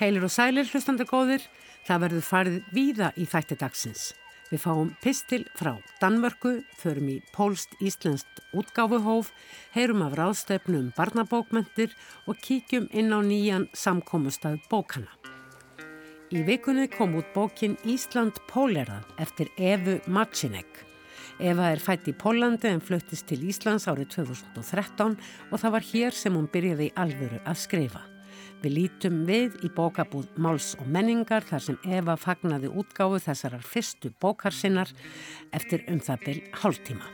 Heilir og sælir hlustandi góðir, það verður farið víða í þætti dagsins. Við fáum pistil frá Danmörku, förum í pólst-íslenskt útgáfuhóf, heyrum af ráðstefnu um barnabókmentir og kíkjum inn á nýjan samkómustað bókana. Í vikunni kom út bókin Ísland Pólera eftir Evu Macinek. Eva er fætt í Pólandi en fluttist til Íslands árið 2013 og það var hér sem hún byrjaði í alvöru að skrifa. Við lítum við í bókabúð Máls og menningar þar sem Eva fagnaði útgáfu þessarar fyrstu bókarsinnar eftir um það byrj hálftíma.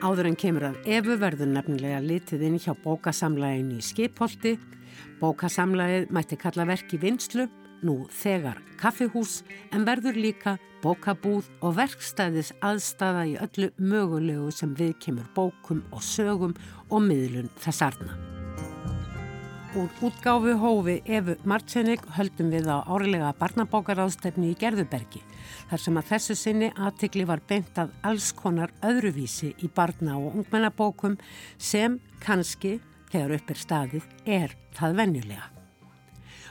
Áður en kemur að Evu verður nefnilega litið inn hjá bókasamlægin í Skipholti. Bókasamlægið mætti kalla verk í vinslu nú þegar kaffihús en verður líka bókabúð og verkstæðis aðstafa í öllu mögulegu sem við kemur bókum og sögum og miðlun þessarna. Úr útgáfu hófi Efu Martsenik höldum við á árilega barnabókaráðstefni í Gerðubergi þar sem að þessu sinni aðtikli var beint að alls konar öðruvísi í barna- og ungmennabókum sem kannski, þegar upp er staðið, er það venjulega.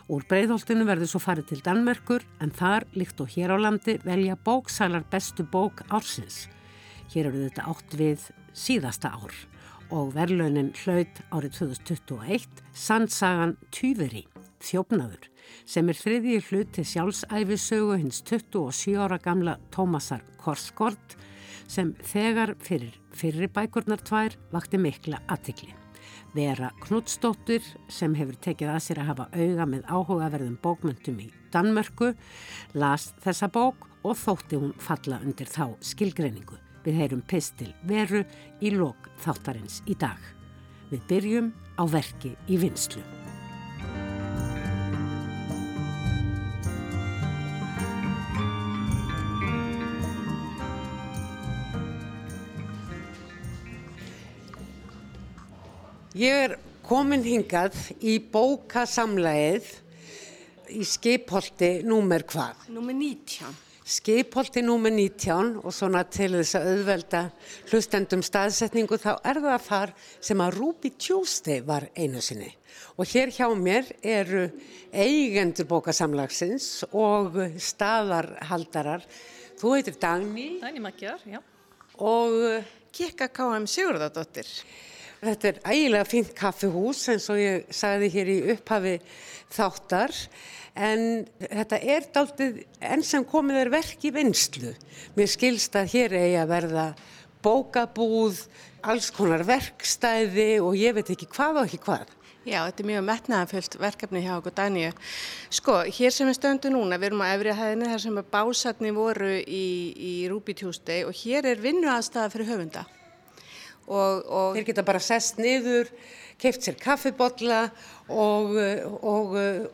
Úr breyðholtinu verður svo farið til Danmerkur en þar, líkt og hér á landi, velja bóksalar bestu bók ársins. Hér eru þetta átt við síðasta ár og verðlaunin hlaut árið 2021 Sandsagan Tuveri, þjófnaður, sem er þriðji hlut til sjálfsæfisögu hins 27 ára gamla Tómasar Korskort sem þegar fyrir fyrirbækurnar tvær vakti mikla aðtikli. Vera Knudstóttir sem hefur tekið að sér að hafa auga með áhugaverðum bókmyndum í Danmörku las þessa bók og þótti hún falla undir þá skilgreiningu. Við heyrum pistil veru í lok þáttarins í dag. Við byrjum á verki í vinslu. Ég er komin hingað í bókasamlægið í skipholti númer hvað? Númer 19. Skipholti númer 19 og svona til þess að auðvelda hlustendum staðsetningu þá er það þar sem að Ruby Tuesday var einu sinni. Og hér hjá mér eru eigendur bókasamlagsins og staðarhaldarar. Þú heitir Dagný. Dagný Magjar, já. Og Kikka K.M. Sigurðardóttir. Þetta er ægilega fint kaffihús eins og ég sagði hér í upphafi þáttar en þetta er dáltið enn sem komið er verk í vinslu. Mér skilst að hér eigi að verða bókabúð, alls konar verkstæði og ég veit ekki hvað og ekki hvað. Já, þetta er mjög metnaðanfullt verkefni hjá okkur Daníu. Sko, hér sem við stöndum núna, við erum á efrihæðinni þar sem básatni voru í, í Rúbi Tuesday og hér er vinnuaðstæða fyrir höfunda. Og, og þeir geta bara sest niður, keift sér kaffibotla og, og,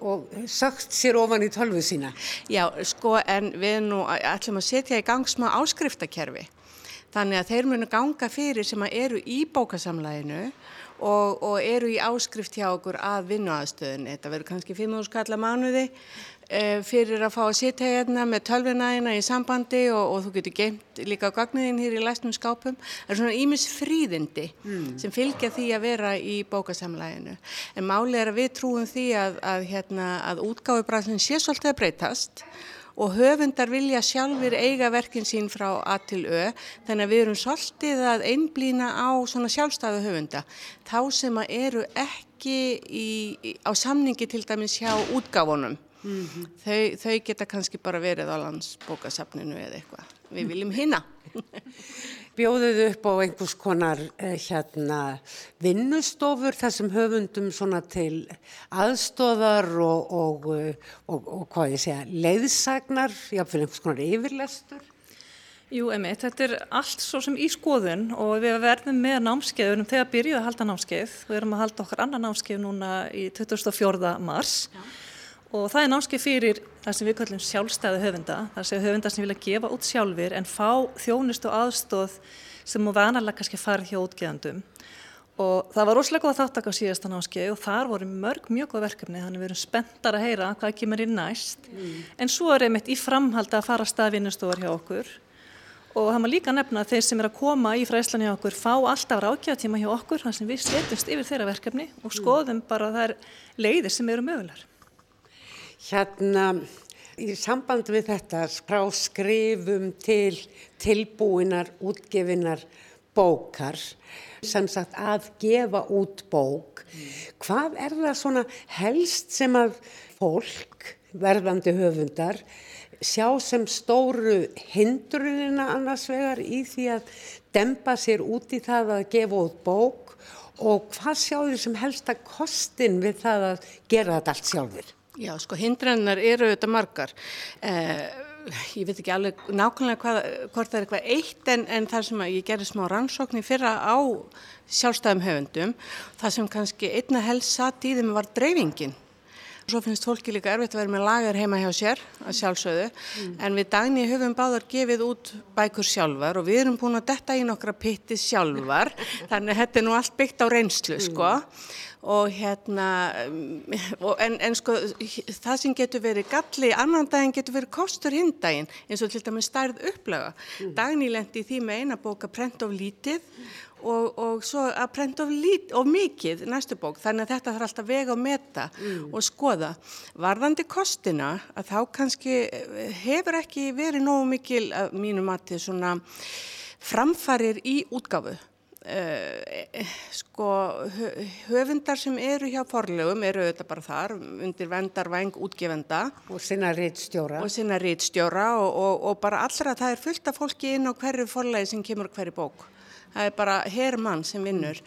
og sagt sér ofan í tölvu sína. Já, sko en við nú ætlum að setja í gang smá áskriftakerfi. Þannig að þeir munu ganga fyrir sem eru í bókasamlæginu og, og eru í áskrift hjá okkur að vinnuaðstöðin. Þetta verður kannski 5.000 skalla mánuði fyrir að fá að sitja hérna með tölvinæðina í sambandi og, og þú getur geimt líka á gagniðin hér í læstum skápum. Það er svona ímis fríðindi mm. sem fylgja því að vera í bókasamlæginu. En málið er að við trúum því að, að, hérna, að útgáðubræðin sé svolítið að breytast og höfundar vilja sjálfur eiga verkin sín frá A til Ö þannig að við erum svolítið að einblýna á svona sjálfstæðu höfunda þá sem að eru ekki í, á samningi til dæmis hjá útgáfunum mm -hmm. þau, þau geta kannski bara verið á landsbókasafninu eða eitthvað við viljum hinna bjóðuð upp á einhvers konar eh, hérna, vinnustofur þessum höfundum svona til aðstóðar og, og, eh, og, og hvað ég segja, leiðsagnar, jáfnveil einhvers konar yfirlestur? Jú, emitt, þetta er allt svo sem í skoðun og við verðum með námskeiðunum þegar byrjuð að halda námskeið. Við erum að halda okkar annar námskeið núna í 24. mars. Já og það er námskeið fyrir það sem við kallum sjálfstæðu höfunda, þar sem höfunda sem vilja gefa út sjálfur en fá þjónust og aðstóð sem múið annarlega kannski farið hjá útgeðandum og það var rosalega góða þáttak á síðasta námskeið og þar voru mörg mjög góða verkefni þannig við erum spenntar að heyra hvað kemur inn næst mm. en svo er einmitt í framhald að fara staðvinnustofar hjá okkur og það má líka nefna að þeir sem er að koma í fræslan hjá okkur fá alltaf rákjátíma hjá okkur sem við setjumst yfir þeirra verkefni og skoðum bara þær leiðir sem eru mögulegar. Hérna, í samband við þetta frá skrifum til tilbúinar, útgefinar bókar, sem sagt að gefa út bók, mm. hvað er það svona helst sem að fólk, verðandi höfundar, sjá sem stóru hindrunina annars vegar í því að dempa sér út í það að gefa út bók og hvað sjáður sem helsta kostin við það að gera þetta allt sjálfur? Já, sko hindrunar eru auðvitað margar. Eh, ég veit ekki alveg nákvæmlega hvað, hvort það er eitthvað eitt en, en þar sem ég gerði smá rannsókn í fyrra á sjálfstæðum höfundum, það sem kannski einna helst satt í þeim var dreifingin Svo finnst fólki líka erfitt að vera með lagar heima hjá sér að sjálfsögðu mm. en við dagni höfum báðar gefið út bækur sjálfar og við erum búin að detta í nokkra pitti sjálfar þannig að þetta er nú allt byggt á reynslu sko mm. Og hérna og en, en sko það sem getur verið galli annan daginn getur verið kostur hinn daginn eins og til dæmis stærð upplega. Mm. Dagni lendi því með eina bóka prent of lítið og, og svo að prenta of, lít, of mikið næstu bók þannig að þetta þarf alltaf vega og meta mm. og skoða. Varðandi kostina að þá kannski eh, hefur ekki verið nógu mikil að mínu mati svona framfarir í útgafu. Uh, sko höfundar sem eru hjá forlegum eru auðvitað bara þar undir vendarvæng útgefenda og sinna rítstjóra og sinna rítstjóra og, og, og bara allra það er fullt af fólki inn á hverju forlegi sem kemur hverju bók. Það er bara herrmann sem vinnur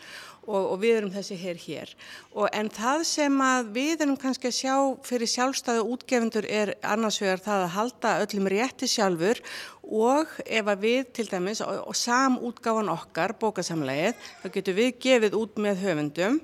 og, og við erum þessi herr hér. Og, en það sem við erum kannski að sjá fyrir sjálfstæðu útgefundur er annars vegar það að halda öllum rétti sjálfur og ef að við til dæmis og, og samútgáfan okkar bókasamlegið þá getur við gefið út með höfundum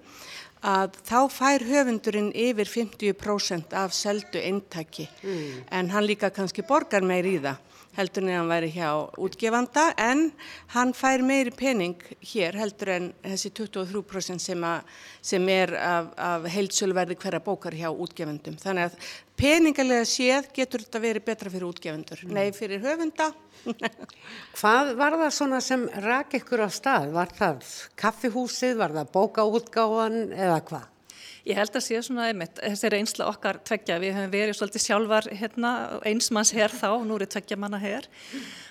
að þá fær höfundurinn yfir 50% af seldu eintaki. Mm. en hann líka kannski borgar meir í það heldur en hann væri hjá útgefanda en hann fær meiri pening hér heldur en þessi 23% sem, a, sem er af, af heilsölverði hverja bókar hjá útgefendum. Þannig að peningalega séð getur þetta verið betra fyrir útgefendur. Mm. Nei, fyrir höfunda. Hvað var það svona sem rak ykkur á stað? Var það kaffihúsið, var það bókaútgáðan eða hvað? Ég held að sé svona einmitt, þessi reynsla okkar tveggja, við hefum verið svolítið sjálfar hérna, einsmanns hér þá, nú er tveggja manna hér,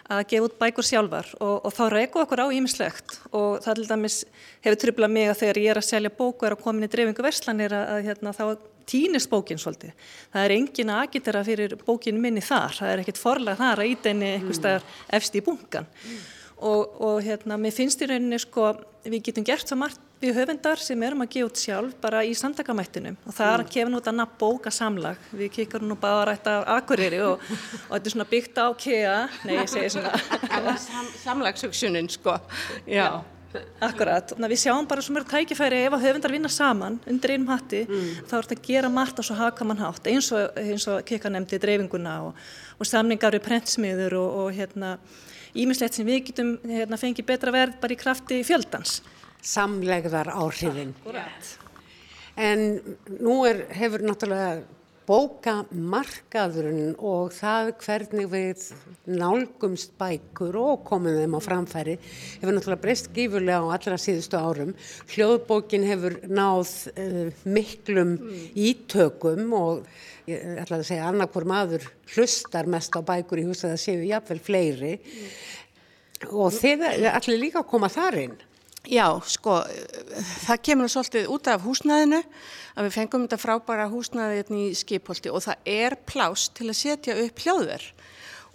að gefa út bækur sjálfar og, og þá reyku okkur á ímislegt og það til dæmis hefur tryblað mig að þegar ég er að selja bóku er að koma inn í dreifingu verslanir að, að hérna, þá týnist bókin svolítið. Það er engin að agitera fyrir bókin minni þar, það er ekkit forlega þar að ídæni eitthvað staðar efst í bunkan. Mm og, og hérna, mér finnst í rauninni sko, við getum gert svo margt við höfundar sem erum að gefa út sjálf bara í samtakamættinum og það er að kefa nút annað bókasamlag, við kikar nú bara rætt af akkurýri og, og þetta er svona byggt á KEA, nei ég segi svona. Sam, Samlagsugsjunin sko, já. Akkurat, við sjáum bara svo mjög tækifæri ef að höfundar vinna saman undir einum hatti mm. þá er þetta að gera margt á svo hakamann hátt. Eins og, og kikar nefndi dreifinguna og, og samningar við prentsmiður og, og hérna ímislegt sem við getum hérna, fengið betra verð bara í krafti fjöldans. Samlegðar áhrifin. Akkurat. En nú er, hefur náttúrulega bókamarkaðurinn og það hvernig við nálgumst bækur og komum þeim á framfæri hefur náttúrulega breyst gífurlega á allra síðustu árum. Hljóðbókin hefur náð uh, miklum mm. ítökum og ég ætla að segja annarkur maður hlustar mest á bækur í hús að það séu jáfnvel fleiri mm. og þið allir líka koma þar inn Já, sko, það kemur svolítið út af húsnæðinu að við fengum þetta frábæra húsnæði hérna í skipholti og það er plás til að setja upp hljóðverð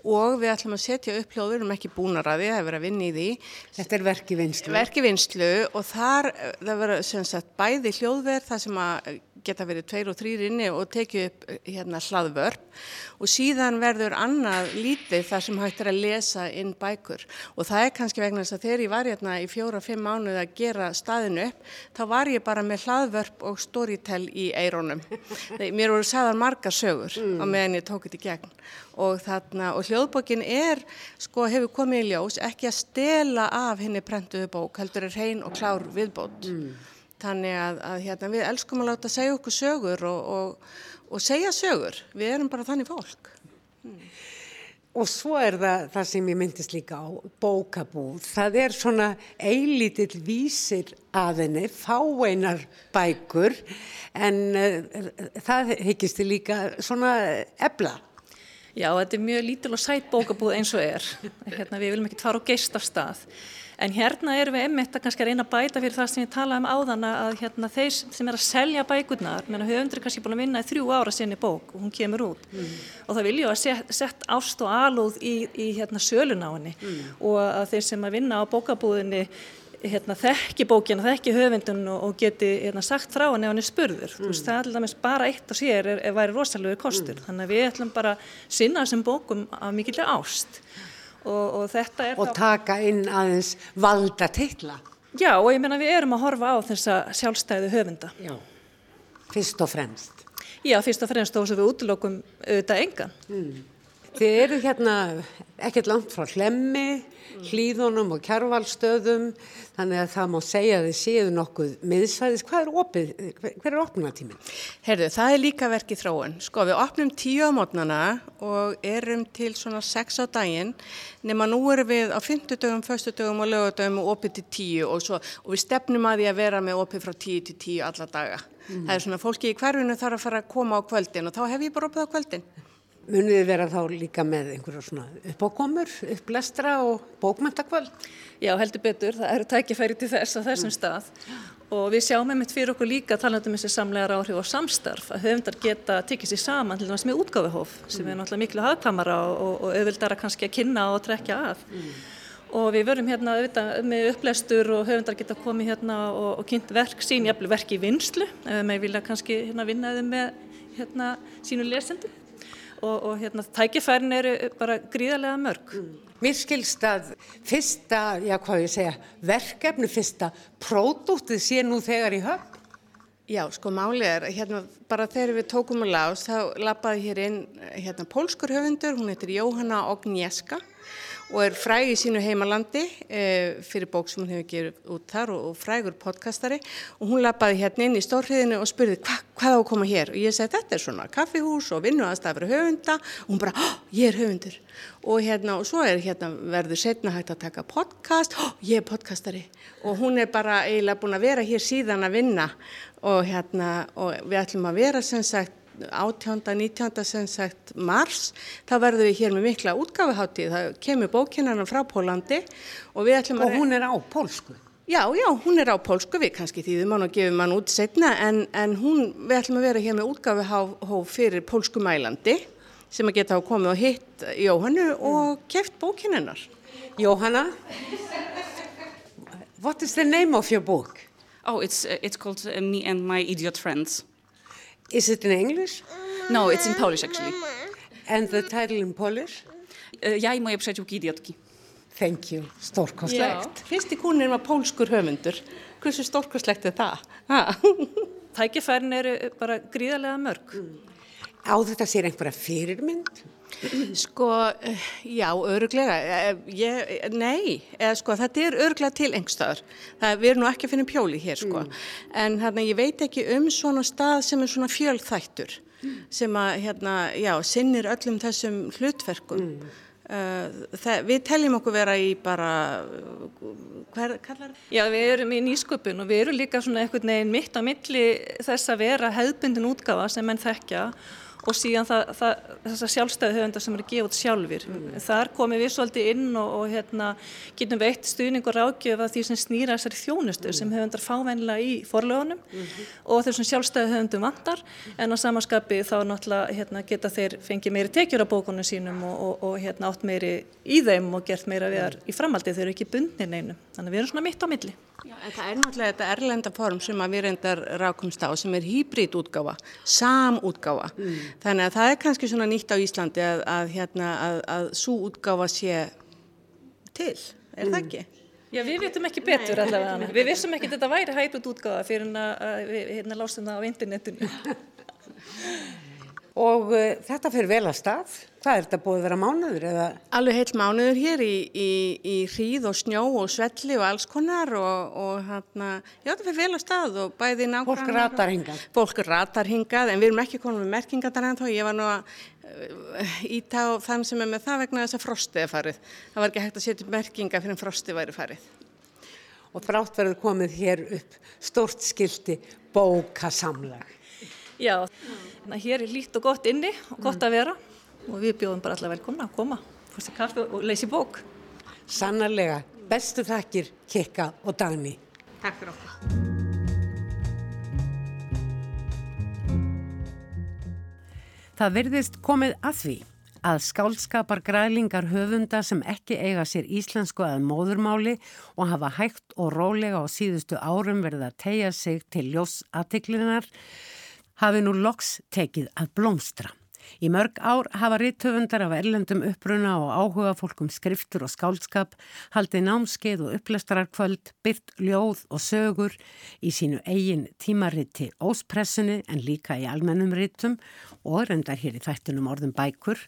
og við ætlum að setja upp hljóður, við erum ekki búin að ræði, það er verið að vinna í því. Þetta er verki vinslu. Verki vinslu og þar, það verður sem sagt bæði hljóðverð, það sem að geta verið tveir og þrýr inni og tekið upp hérna hlaðvörp og síðan verður annað lítið þar sem hægt er að lesa inn bækur og það er kannski vegna þess að þegar ég var hérna í fjóra-fimm mánuð að gera staðinu upp þá var ég bara með hlaðvörp og storytell í eironum. Mér voru sagðar marga sögur mm. á meðan ég tók þetta í gegn og, og hljóðbókin er, sko, hefur komið í ljós ekki að stela af henni prentuðu bók, heldur er hrein og klár viðbót. Mm. Þannig að, að hérna, við elskum að láta segja okkur sögur og, og, og segja sögur. Við erum bara þannig fólk. Mm. Og svo er það það sem ég myndist líka á bókabúð. Það er svona eilítill vísir að henni, fáeinar bækur en uh, það heikist líka svona ebla. Já, þetta er mjög lítil og sætt bókabúð eins og er. Hérna, við viljum ekki fara og geist af stað. En hérna erum við einmitt að kannski reyna að bæta fyrir það sem ég talaði um áðana að hérna, þeir sem er að selja bækurnar, menna höfundur er kannski búin að vinna í þrjú ára sinni bók og hún kemur út mm. og það vilja að set, sett ást og alúð í, í hérna, sölun á henni mm. og að þeir sem að vinna á bókabúðinni hérna, þekki bókina, þekki höfundun og, og geti hérna, sagt frá henni ef hann er spurður. Mm. Veist, það er alltaf bara eitt og sér er, er væri rosalega kostur. Mm. Þannig að við ætlum bara að sinna þessum bókum af mikilvæg ást. Og, og og taka inn aðeins valda teitla. Já og ég menna við erum að horfa á þessa sjálfstæðu höfunda. Já, fyrst og fremst. Já, fyrst og fremst þó sem við útlokum auðvitað engan. Mm. Þið eru hérna ekkert langt frá hlemmi, hlýðunum og kjærvalstöðum, þannig að það má segja að þið séu nokkuð miðsvæðis. Hvað er opið, hver er opnunatíminn? Herðu, það er líka verkið þróun. Sko, við opnum tíu á mótnana og erum til svona sex á daginn, nema nú erum við á fymtudögum, föstudögum og lögadögum og opið til tíu og, svo, og við stefnum að því að vera með opið frá tíu til tíu alla daga. Mm. Það er svona fólki í hverfinu þarf að fara að koma á kvöldin og þá hef ég bara opið á kvöldin. Munið þið vera þá líka með einhverju svona uppákomur, upplestra og bókmæntakvöld? Já, heldur betur. Það eru tækifæri til þess að þessum mm. stað og við sjáum einmitt fyrir okkur líka talandum þessi samlegar áhrif og samstarf að höfundar geta tikið sér saman til þess með útgáfihóf sem mm. er náttúrulega miklu hafkamara og, og auðvildara kannski að kynna og trekja að. Mm. Og við verum hérna auðvitað með upplestur og höfundar geta komið hérna og, og kynnt verk sín, jafnveg verk í vinslu, við vilja kannski hérna vinnaði með hérna sínu lesendum og, og hérna, tækifærin eru bara gríðarlega mörg. Mm. Mér skilst að fyrsta, já hvað ég segja, verkefni, fyrsta pródúttið sé nú þegar í höfn? Já, sko málið er, hérna bara þegar við tókum að lás, þá lappaði hér inn hérna pólskur höfundur, hún heitir Jóhanna Ognieska og er fræg í sínu heimalandi e, fyrir bók sem hún hefur gerð út þar og, og frægur podcastari. Og hún lappaði hérna inn í stórhriðinu og spurði hva, hvað á að koma hér? Og ég segi þetta er svona kaffihús og vinnu aðstæða fyrir höfunda. Og hún bara, ég er höfundur. Og hérna og svo er hérna verður setna hægt að taka podcast, oh, ég er podcastari. Og hún er bara eiginlega búin að vera hér síðan að vinna. Og hérna og við ætlum að vera sem sagt 18. 19. sem sagt mars, þá verðum við hér með mikla útgáfiháttíð, það kemur bókinana frá Pólandi og við ætlum að... Og hún er á pólsku? Já, já, hún er á pólsku, við kannski þýðum hann og gefum hann út setna en, en hún, við ætlum að vera hér með útgáfihóf fyrir pólsku mælandi sem að geta á komið og hitt Jóhannu og keft bókinennar. Jóhanna, what is the name of your book? Oh, it's, uh, it's called uh, Me and My Idiot Friends. Is it in English? No, it's in Polish actually. And the title in Polish? Ja i moje przyjaciółki idiotki. Thank you, stórkostlegt. Fyrsti kúnin var pólskur höfundur. Hversu stórkostlegt er það? Tækifærin eru bara gríðarlega mörg. Á þetta sér einhverja fyrirmynd? Sko, já, öruglega, ég, nei, eða sko þetta er öruglega til engstöður, það við erum nú ekki að finna pjóli hér sko, mm. en hérna ég veit ekki um svona stað sem er svona fjölþættur mm. sem að hérna, já, sinnir öllum þessum hlutverkum. Mm. Uh, það, við teljum okkur vera í bara, hvað kallar það? Já, við erum í nýsköpun og við erum líka svona einhvern veginn mitt á milli þess að vera hefðbundin útgafa sem menn þekkja og síðan það, það, þessar sjálfstæði höfundar sem eru að út sjálfur. Mm. Þar komum við svolítið inn og, og hérna, getum við eitt stuðning og ráðgjöf að því sem snýra þessari þjónustu mm. sem höfundar fávænlega í forlögunum mm -hmm. og þessum sjálfstæði höfundum vandar en á samanskapi þá náttúrulega hérna, geta þeir fengið meiri tekjur á bókunum sínum og, og, og hérna, átt meiri í þeim og gert meira við þar í framhaldi þeir eru ekki bundin einu. Þannig að við erum svona mitt á milli. Já, en það er náttúrulega þetta erlenda form sem við reyndar rákumst á sem er hýbrítútgáfa, samútgáfa. Mm. Þannig að það er kannski svona nýtt á Íslandi að, að, hérna, að, að svo útgáfa sé til, er mm. það ekki? Já, við vitum ekki betur Nei. allavega. Við vissum ekki að þetta væri hýbrítútgáfa fyrir að við hérna, lásum það á internetinu. og uh, þetta fyrir vel að stað. Hvað er þetta búið að vera mánuður eða? Alveg heilt mánuður hér í, í, í hríð og snjó og svelli og alls konar og, og hérna, já þetta fyrir vel að stað og bæði nákvæmlega. Fólk ratar hingað. Fólk ratar hingað en við erum ekki konum með merkingar þar en þá. Ég var nú að uh, íta á þann sem er með það vegna þess að frostið er farið. Það var ekki hægt að setja merkinga fyrir en frostið væri farið. Og þrátt verður komið hér upp stórt skildi bókasamlag. Já, hér er lít og gott inni og gott að vera og við bjóðum bara allar velkomna að koma, fórstu kaffi og leysi bók. Sannarlega, bestu þakkir Kikka og Dagni. Takk fyrir okkur. Það virðist komið að því að skálskapar grælingar höfunda sem ekki eiga sér íslensku að móðurmáli og hafa hægt og rólega á síðustu árum verið að tegja sig til ljós aðtiklinar hafi nú loks tekið að blómstra. Í mörg ár hafa rittöfundar af erlendum uppruna og áhuga fólkum skriftur og skálskap, haldi námskeið og upplestararkvöld, byrt ljóð og sögur í sínu eigin tímariti óspressunni en líka í almennum ritum og reyndar hér í þættunum orðum bækur.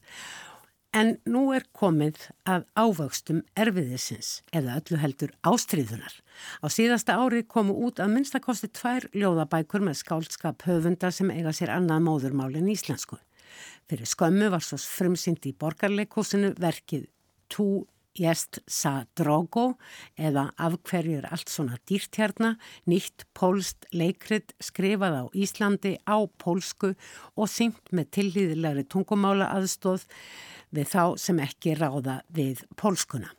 En nú er komið að ávöxtum erfiðisins eða öllu heldur ástriðunar. Á síðasta ári komu út að minnstakosti tvær ljóðabækur með skálskap höfunda sem eiga sér annað móðurmálinn íslensku. Fyrir skömmu var svo frumsynd í borgarleikúsinu verkið Tú Jest Sa Drogo eða af hverju er allt svona dýrt hérna, nýtt pólst leikrit skrifað á Íslandi á pólsku og syngt með tillýðilegri tungumála aðstóð við þá sem ekki ráða við pólskuna.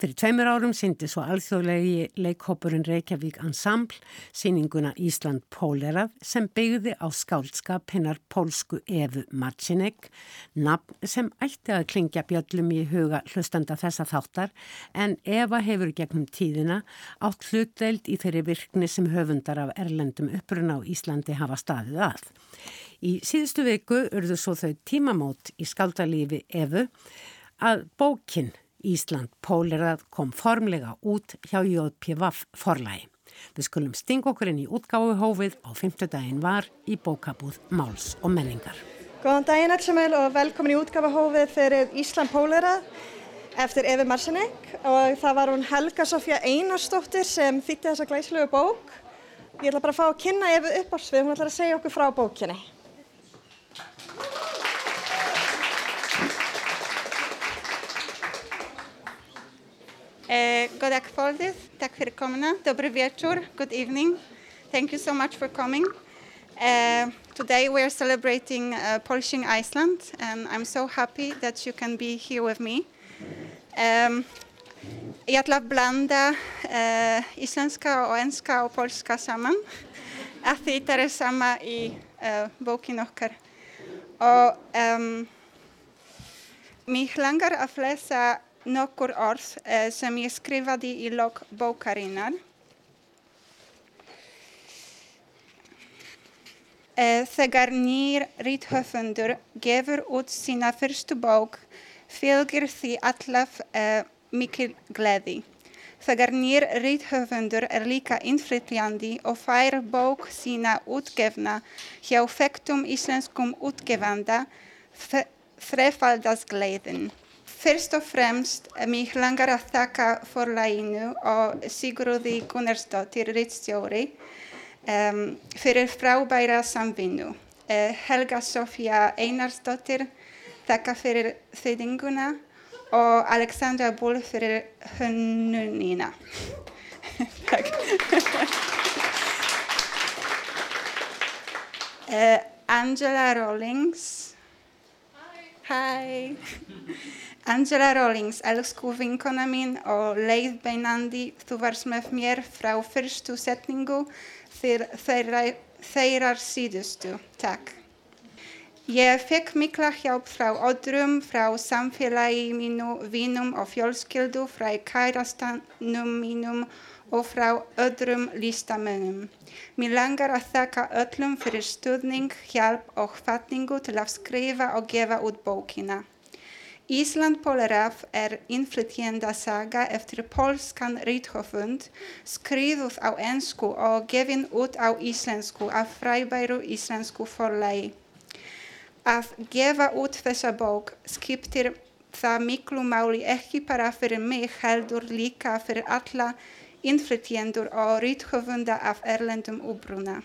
Fyrir tveimur árum syndi svo alþjóðlegi leikhópurinn Reykjavík Ensemble síninguna Ísland Pólerað sem byggði á skálskap hinnar pólsku Evu Marcinek, nafn sem ætti að klingja bjöllum í huga hlustanda þessa þáttar en Eva hefur gegnum tíðina átt hlutdeild í þeirri virkni sem höfundar af erlendum uppruna á Íslandi hafa staðið að. Í síðustu viku urðu svo þau tímamót í skaldalífi Evu að bókinn Ísland Pólirað kom formlega út hjá JPVF forlægi. Við skulum stinga okkur inn í útgáfuhófið á 5. daginn var í bókabúð Máls og menningar. Góðan daginn allsamil og velkomin í útgáfuhófið fyrir Ísland Pólirað eftir Efi Marsenek og það var hún Helga Sofja Einarstóttir sem þýtti þessa glæslegu bók. Ég ætla bara að fá að kynna Efi upp á svið, hún ætla að segja okkur frá bókinni. Uh, God kvöldið, takk fyrir. Dobry wieczór, good evening. Thank you so much for coming. Uh, today we are celebrating uh, Polishing Iceland and I'm so happy that you can be here with me. Um, ætla blanda uh, íslenska og enska og polska saman af því það er sama í uh, bókin okkar. Og um, mér langar að lesa nokkur orð eh, sem ég skrifaði í lok bókarinnar. Eh, þegar nýr rithöfundur gefur út sína fyrstu bók fylgir því allaf eh, mikil gleði. Þegar nýr rithöfundur er líka innflytjandi og fær bók sína útgefna hjá fektum íslenskum útgefanda þrefaldast gleðin. Fyrst og fremst mig langar að þakka forlæginu og Sigurði Gunnarsdóttir Rittstjóri um, fyrir frábæra samvinnu. Uh, Helga Sofía Einarsdóttir þakka fyrir þýðinguna og Alexandra Bull fyrir hönnunina. Takk. uh, Angela Rawlings. Hi. Angela Rawlings, elsku vinkona mín og Leif Beinandi, þú varst með mér frá fyrstu setningu þeirrar síðustu. Takk. Ég fekk mikla hjálp frá öðrum, frá samfélagi mínu, vinum og fjölskyldu, frá kærastanum mínum og frá öðrum listamennum. Mér langar að þakka öllum fyrir stuðning, hjálp og fatningu til að skrifa og gefa út bókina. Ísland Polaraf er innflytjenda saga eftir polskan rithöfund, skrifuð á ennsku og gefin út á íslensku af fræbæru íslensku forlægi. Að gefa út þessa bók skiptir það miklu máli ekki bara fyrir mig heldur líka fyrir alla innflytjendur og rithöfunda af erlendum uppruna.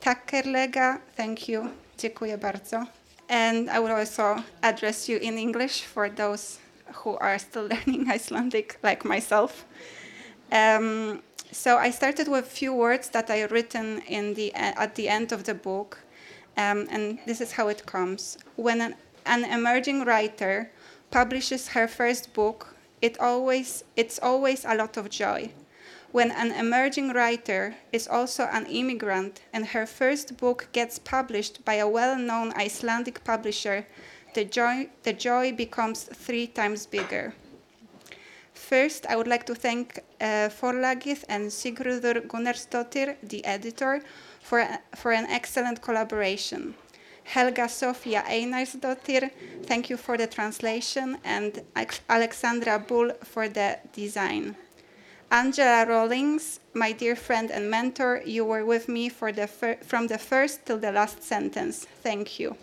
Takk kærlega, thank you, dziękuję bardzo. And I will also address you in English for those who are still learning Icelandic, like myself. Um, so I started with a few words that I written in the at the end of the book, um, and this is how it comes. When an, an emerging writer publishes her first book, it always it's always a lot of joy. When an emerging writer is also an immigrant and her first book gets published by a well-known Icelandic publisher, the joy, the joy becomes three times bigger. First, I would like to thank uh, Forlagið and Sigrudur Gunnarsdóttir, the editor, for, for an excellent collaboration. Helga Sofia Einarsdóttir, thank you for the translation, and Alexandra Bull for the design. Angela Rawlings, my dear friend and mentor, you were with me the from the first till the last sentence. Thank you.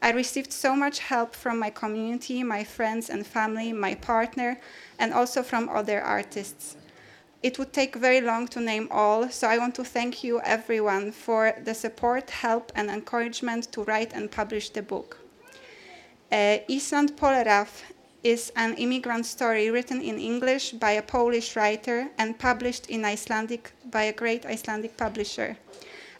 I received so much help from my community, my friends and family, my partner, and also from other artists. It would take very long to name all, so I want to thank you, everyone, for the support, help, and encouragement to write and publish the book. Uh, Island Poleraf is an immigrant story written in English by a Polish writer and published in Icelandic by a great Icelandic publisher.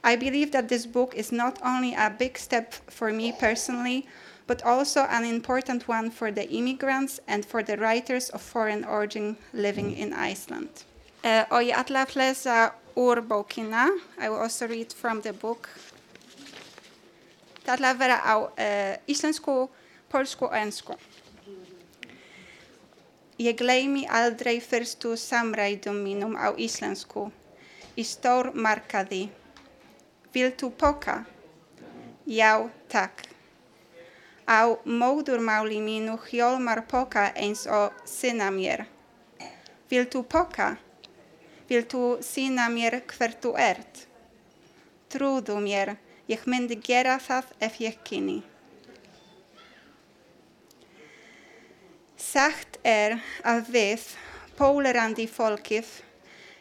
I believe that this book is not only a big step for me personally, but also an important one for the immigrants and for the writers of foreign origin living in Iceland. Uh, bókina. I will also read from the book. Að vera uh, íslensku, polsku og ennsku. Ég gleymi aldrei fyrstu samræðum mínum á íslensku í stór markaði. Viltu poka? Já, takk. Á móðurmáli mínu hjálmar poka eins og sinna mér. Viltu poka? Viltu sína mér hver þú ert? Trúðu mér, ég myndi gera það ef ég kynni. Sagt er að við, pólerandi fólkið,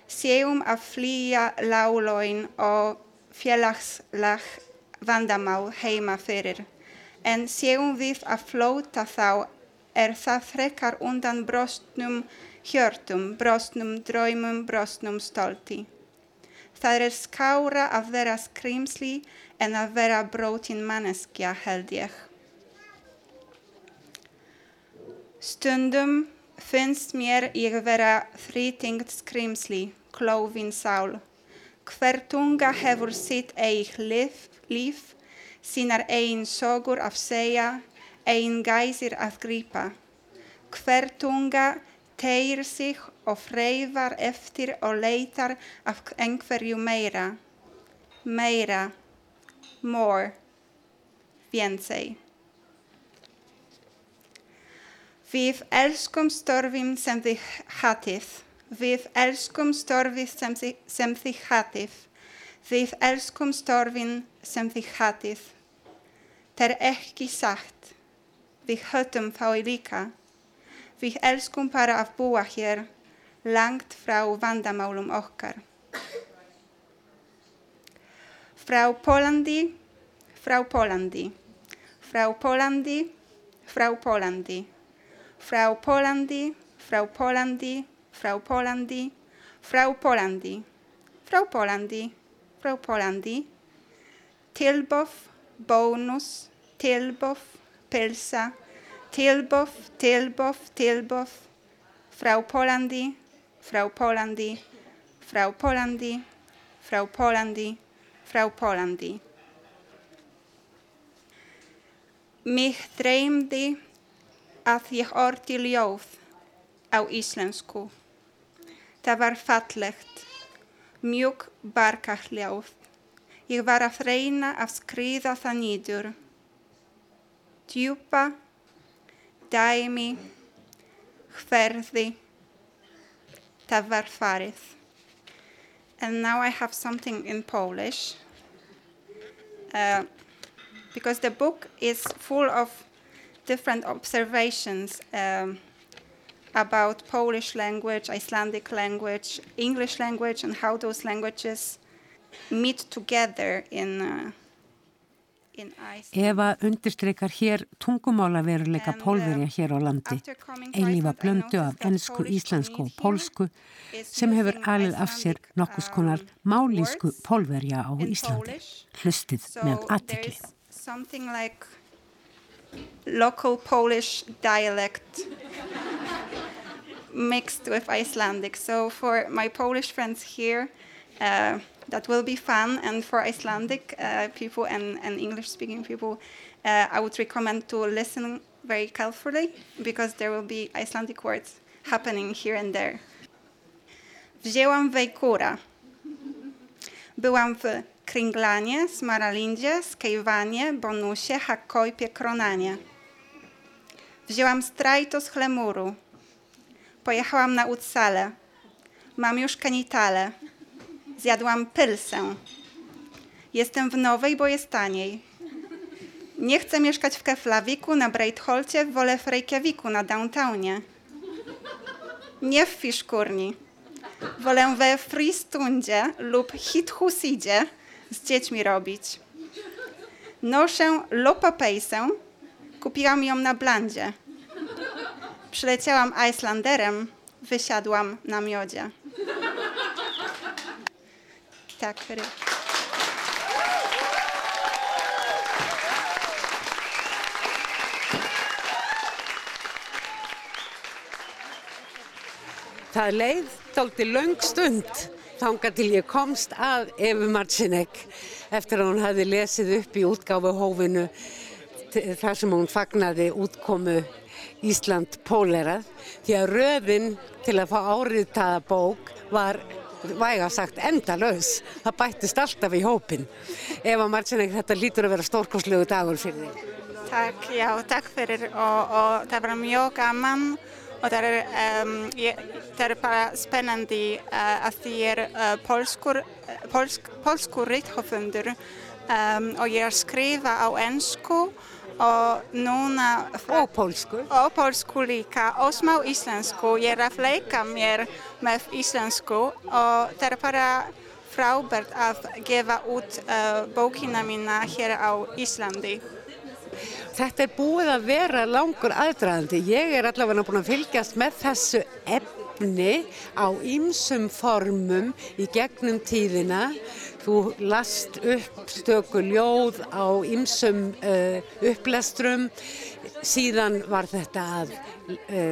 séum að flýja láglóin og félagslag vandamál heima fyrir. En séum við að flóta þá er það frekar undan brostnum hjörtum, brostnum draumum, brostnum stolti. Það er skára að vera skrimsli en að vera brotin manneskja held ég. Stundum finnst mér ég vera þrýtingt skrimsli, klófin sál. Hver tunga hefur sitt eig líf, sínar einn sogur af segja, einn gæsir að grípa. Hver tunga tegir sig og freyfar eftir og leitar af einhverju meira. Meira. More. Więcej. Við elskum störfin sem þið hatið. Við elskum störfið sem, þið hatið. Við elskum störfin sem þið hatið. Það er ekki sagt. Við hötum þá líka. Við elskum bara að búa hér, langt frá vandamálum okkar. Frá Pólandi, frá Pólandi, frá Pólandi, frá Pólandi. Frau Polandi, Frau Polandi, Frau Polandi, Frau Polandi, Frau Polandi, Frau Polandi, Tilbof, Bonus, Tilbof, Pilsa, Tilbof, Tilbof, Tilbof, Frau Polandi, Frau Polandi, Frau Polandi, Frau Polandi, Frau Polandi. Mich dreymdi að ég orti ljóð á íslensku. Það var fallegt, mjög barkahljóð. Ég var að reyna að skriða það nýður. Djúpa, dæmi, hverði. Það var farið. And now I have something in Polish. Uh, because the book is full of different observations um, about Polish language, Icelandic language, English language, and how those languages meet together in, uh. Eva undirstreikar hér tungumálaveruleika And, pólverja hér á landi, I blöndu af ennsku, íslensku og pólsku sem hefur alið af sér nokkus konar um, málísku words pólverja á Íslandi. Hlustið með aðtikli. Local Polish dialect mixed with Icelandic. So for my Polish friends here, uh, that will be fun, and for Icelandic uh, people and, and English-speaking people, uh, I would recommend to listen very carefully because there will be Icelandic words happening here and there. Wzięłam wejkura. Byłam w Kringlanie, Smaralindzie, Skejwanie, Bonusie, Hakojpie, Kronanie. Wzięłam strajto z chlemuru. Pojechałam na Utsale. Mam już kanitale. Zjadłam pylsę. Jestem w Nowej, bo jest taniej. Nie chcę mieszkać w Keflawiku, na Breitholcie, wolę w Reykjaviku, na downtownie. Nie w Fiszkurni. Wolę we Fristundzie lub Hithusidzie z dziećmi robić. Noszę lopapejsę, kupiłam ją na blandzie. Przyleciałam Icelanderem, wysiadłam na miodzie. Tak, fyrir. Það leið tólti löng stund þanga til ég komst að Efu Marcinek eftir að hún hefði lesið upp í útgáfu hófinu þar sem hún fagnaði útkomu Ísland pólerað því að röðin til að fá áritaða bók var væga sagt endalaus. Það bættist alltaf í hópin. Eva Marcinek, þetta lítur að vera stórkoslegu dagur fyrir þig. Tak, já, takk fyrir og, og það var mjög gaman og það er, um, ég, það er bara spennandi uh, að því er uh, polskur, polsk, polskur rithöfundur um, og ég er að skrifa á ennsku og núna Og pólsku. og polsku líka og smá íslensku. Ég er að leika mér með íslensku og það er bara frábært að gefa út uh, bókina mína hér á Íslandi. Þetta er búið að vera langur aðdraðandi. Ég er allavega búin að fylgjast með þessu efni á ýmsum formum í gegnum tíðina. Þú last upp stöku ljóð á ýmsum uh, upplestrum. Síðan var þetta að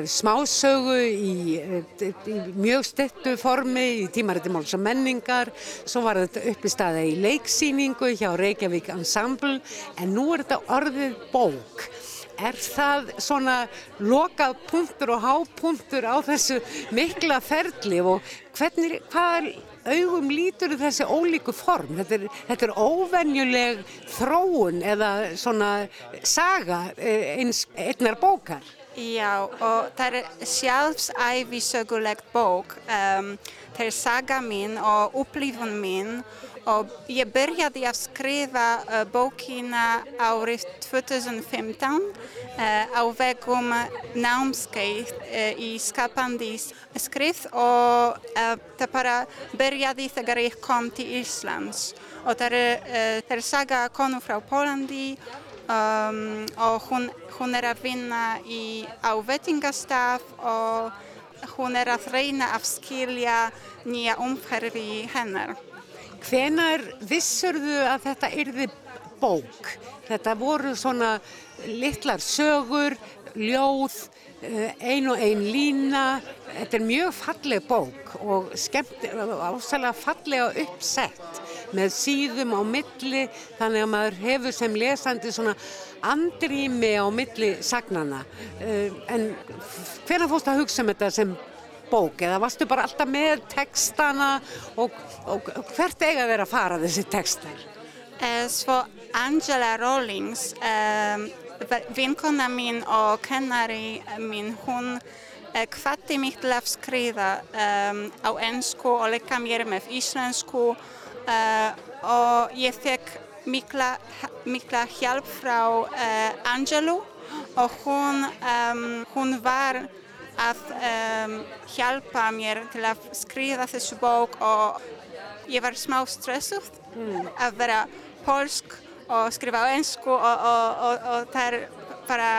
smásögu í, uh, í mjög stettu formi í tímariti máls og menningar. Svo var þetta uppistaða í leiksýningu hjá Reykjavík Ensemble en nú er þetta orðið bók. Er það svona lokað punktur og hápunktur á þessu mikla ferli og hvernig, hvað augum lítur þessi ólíku form? Þetta er, þetta er óvenjuleg þróun eða svona saga eh, eins einnar bókar. Já, og það er sjálfsæfisögulegt bók. Um, það er saga mín og upplifun mín og ég byrjaði að skrifa uh, bókina árið 2015 uh, á vegum námskeið uh, í skapandi skrif og uh, það bara byrjaði þegar ég kom til Íslands. Og það er, uh, saga konu frá Pólandi um, og hún, hún er að vinna í, á veitingastaf og hún er að reyna að skilja nýja umhverfi hennar. Hvenar vissurðu að þetta yrði bók? Þetta voru svona litlar sögur, ljóð, eh, ein og ein lína. Þetta er mjög falleg bók og skemmt, ásælega fallega uppsett með síðum á milli þannig að maður hefur sem lesandi svona andrými á milli sagnana. Eh, En hvenær fórst að hugsa um þetta sem bók eða varstu bara alltaf með textana og, og hvert eiga þeir að fara þessi textar? Eh, Svo Angela Rawlings, um, vinkona mín og kennari mín, hún hvatti mig til að skrifa um, á ennsku og leika mér með íslensku og ég fekk mikla, mikla hjálp frá uh, Angelu og hún, um, hún var að um, hjálpa mér til að skrifa þessu bók og ég var smá stressuð mm. að vera polsk og skrifa á ennsku og, og, og, og það er bara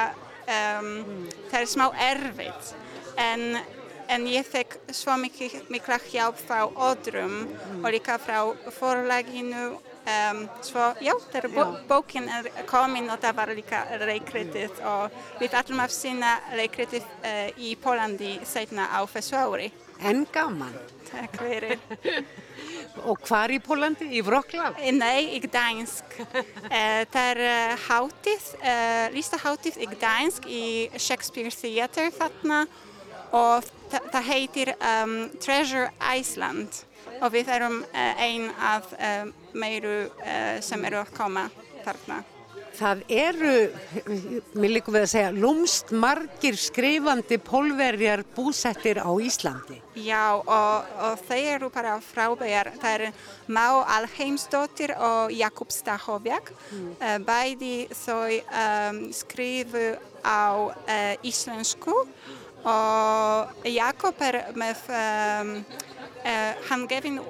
um, það er smá erfitt en, en ég fekk svo mikla hjálp frá öðrum mm. og líka frá forlaginu Um, svo já, þegar bó, bókin er komin og það var líka leikritið og við ætlum að sína leikritið uh, í Pólandi setna á þessu ári. En gaman. Takk fyrir. og hvar í Pólandi? Í Wroclaw? Nei, í Gdańsk. uh, það er uh, hátíð, listahátíð í Gdańsk í Shakespeare Theatre þarna og það heitir um, Treasure Iceland og við erum eh, einn af eh, meiru eh, sem eru að koma þarna. Það eru, mér líkum við að segja, lúmst margir skrifandi pólverjar búsettir á Íslandi. Já og, og þeir eru bara frábæjar. Það eru Má Alheimsdóttir og Jakub Stahovjak. Mm. Bæði þau um, skrifu á uh, íslensku og Jakob er með um, Uh, hann gefin,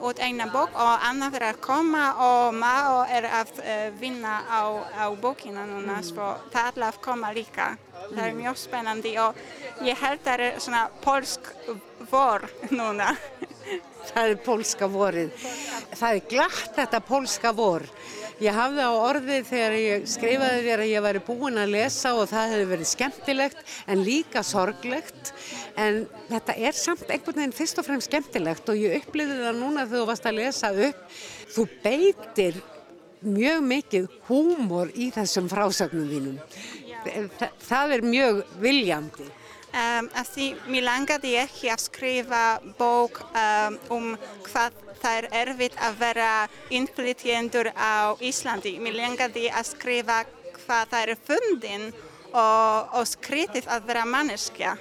út eina bók og annar er að koma og Mao er að uh, vinna á, á bókina núna, mm. svo það er að koma líka. Mm. Það er mjög spennandi og ég held að það er svona polsk vor núna. það er polska vorið. Það er glatt þetta polska vor. Ég hafði á orðið þegar ég skrifaði þér að ég væri búin að lesa og það hefði verið skemmtilegt en líka sorglegt en þetta er samt einhvern veginn fyrst og fremst skemmtilegt og ég upplýði það núna þegar þú varst að lesa upp. Þú beitir mjög mikið húmor í þessum frásögnum þínum. Þa, það er mjög viljandi. Um, því mér langaði ekki að skrifa bók um, um hvað það er erfitt að vera innflytjendur á Íslandi. Mér langaði að skrifa hvað það er fundin og, og skritið að vera manneskja.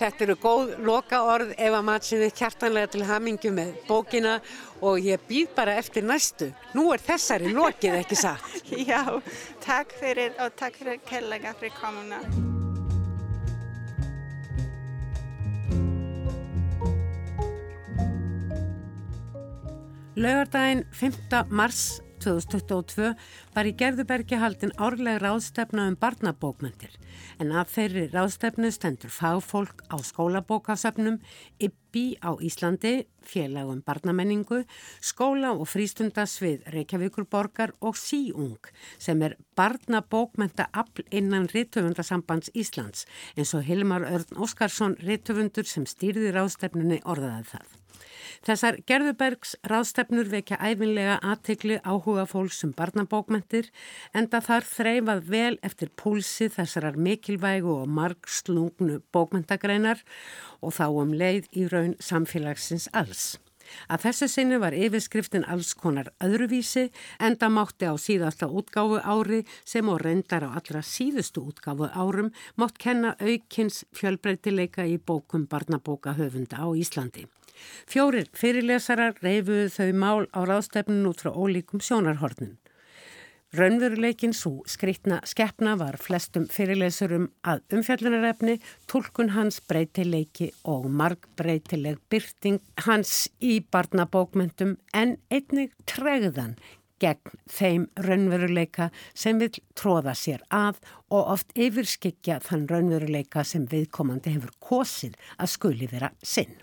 Þetta eru góð loka orð Eva Matsinni kjartanlega til hamingu með bókina og ég býð bara eftir næstu. Nú er þessari lokið ekki satt. Já, takk fyrir og takk fyrir kellega fyrir komuna. Laugardaginn 5. mars 2022 var í Gerðubergi haldin árleg ráðstefna um barnabókmyndir en að þeirri ráðstefnu stendur fagfólk á skólabókasöfnum, IBBI á Íslandi, félagum barnamenningu, skóla og frístundasvið Reykjavíkurborgar og Síung sem er barnabókmynda afl innan Rittöfundasambands Íslands eins og Hilmar Örn Óskarsson Rittöfundur sem stýrði ráðstefnunni orðaði það. Þessar Gerðubergs ráðstefnur vekja æfinlega aðtegli áhuga fólksum barnabókmentir enda þar þreifað vel eftir púlsi þessarar mikilvægu og margslungnu bókmentagreinar og þá um leið í raun samfélagsins alls. Að þessu sinni var yfirskriftin alls konar öðruvísi enda mátti á síðasta útgáfu ári sem og reyndar á allra síðustu útgáfu árum mátt kenna aukins fjölbreytileika í bókum barnabóka höfunda á Íslandi. Fjórir fyrirlesarar reyfuðu þau mál á ráðstefnun út frá ólíkum sjónarhornum. Raunveruleikin svo skritna skeppna var flestum fyrirlesurum að umfjallunarefni, tólkun hans breytileiki og margbreytileg byrting hans í barnabókmyndum en einnig tregðan gegn þeim raunveruleika sem vil tróða sér að og oft yfirskikja þann raunveruleika sem viðkomandi hefur kosið að skuli vera sinn.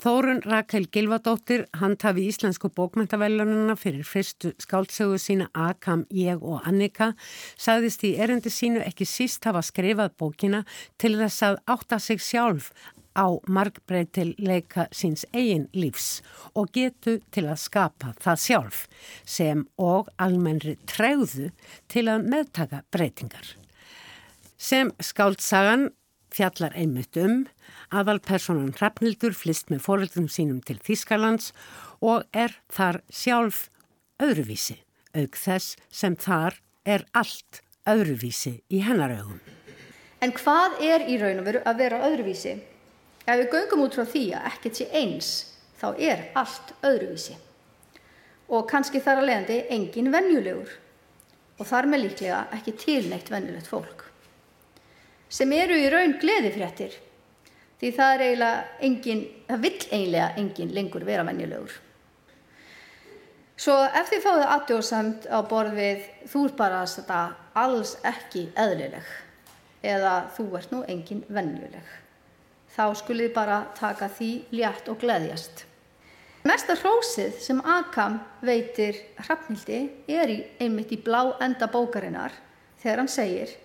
Þórun Rakel Gilvadóttir handhafi íslensku bókmyndavelununa fyrir fyrstu skáltsögu sína Akam, ég og Annika sagðist í erendi sínu ekki síst hafa skrifað bókina til þess að átta sig sjálf á markbreytileika síns eigin lífs og getu til að skapa það sjálf sem og almennri treyðu til að meðtaka breytingar. Sem skáldsagan fjallar einmitt um, aðalpersonan Hrafnildur flist með foreldrum sínum til Þískalands og er þar sjálf öðruvísi, auk þess sem þar er allt öðruvísi í hennaraugum. En hvað er í raun og veru að vera öðruvísi? Ef við göngum út frá því að ekkert sé eins, þá er allt öðruvísi. og kannski þar að leiðandi engin venjulegur og þar með líklega ekki tilneitt venjulegt fólk sem eru í raun gleðifréttir því það er eiginlega engin, það vill eiginlega engin lengur vera venjulegur. Svo ef þið fáið aðdjóðsamt á borð við þú er bara þetta alls ekki eðlileg eða þú ert nú engin venjuleg þá skulið bara taka því létt og gleðjast. Mesta hrósið sem Akam veitir Hrafnildi er í, einmitt í blá enda bókarinnar þegar hann segir